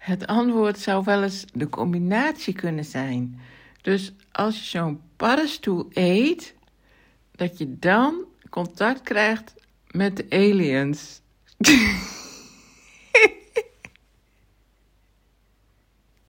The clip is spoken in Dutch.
Het antwoord zou wel eens de combinatie kunnen zijn. Dus als je zo'n paddenstoel eet, dat je dan contact krijgt met de aliens.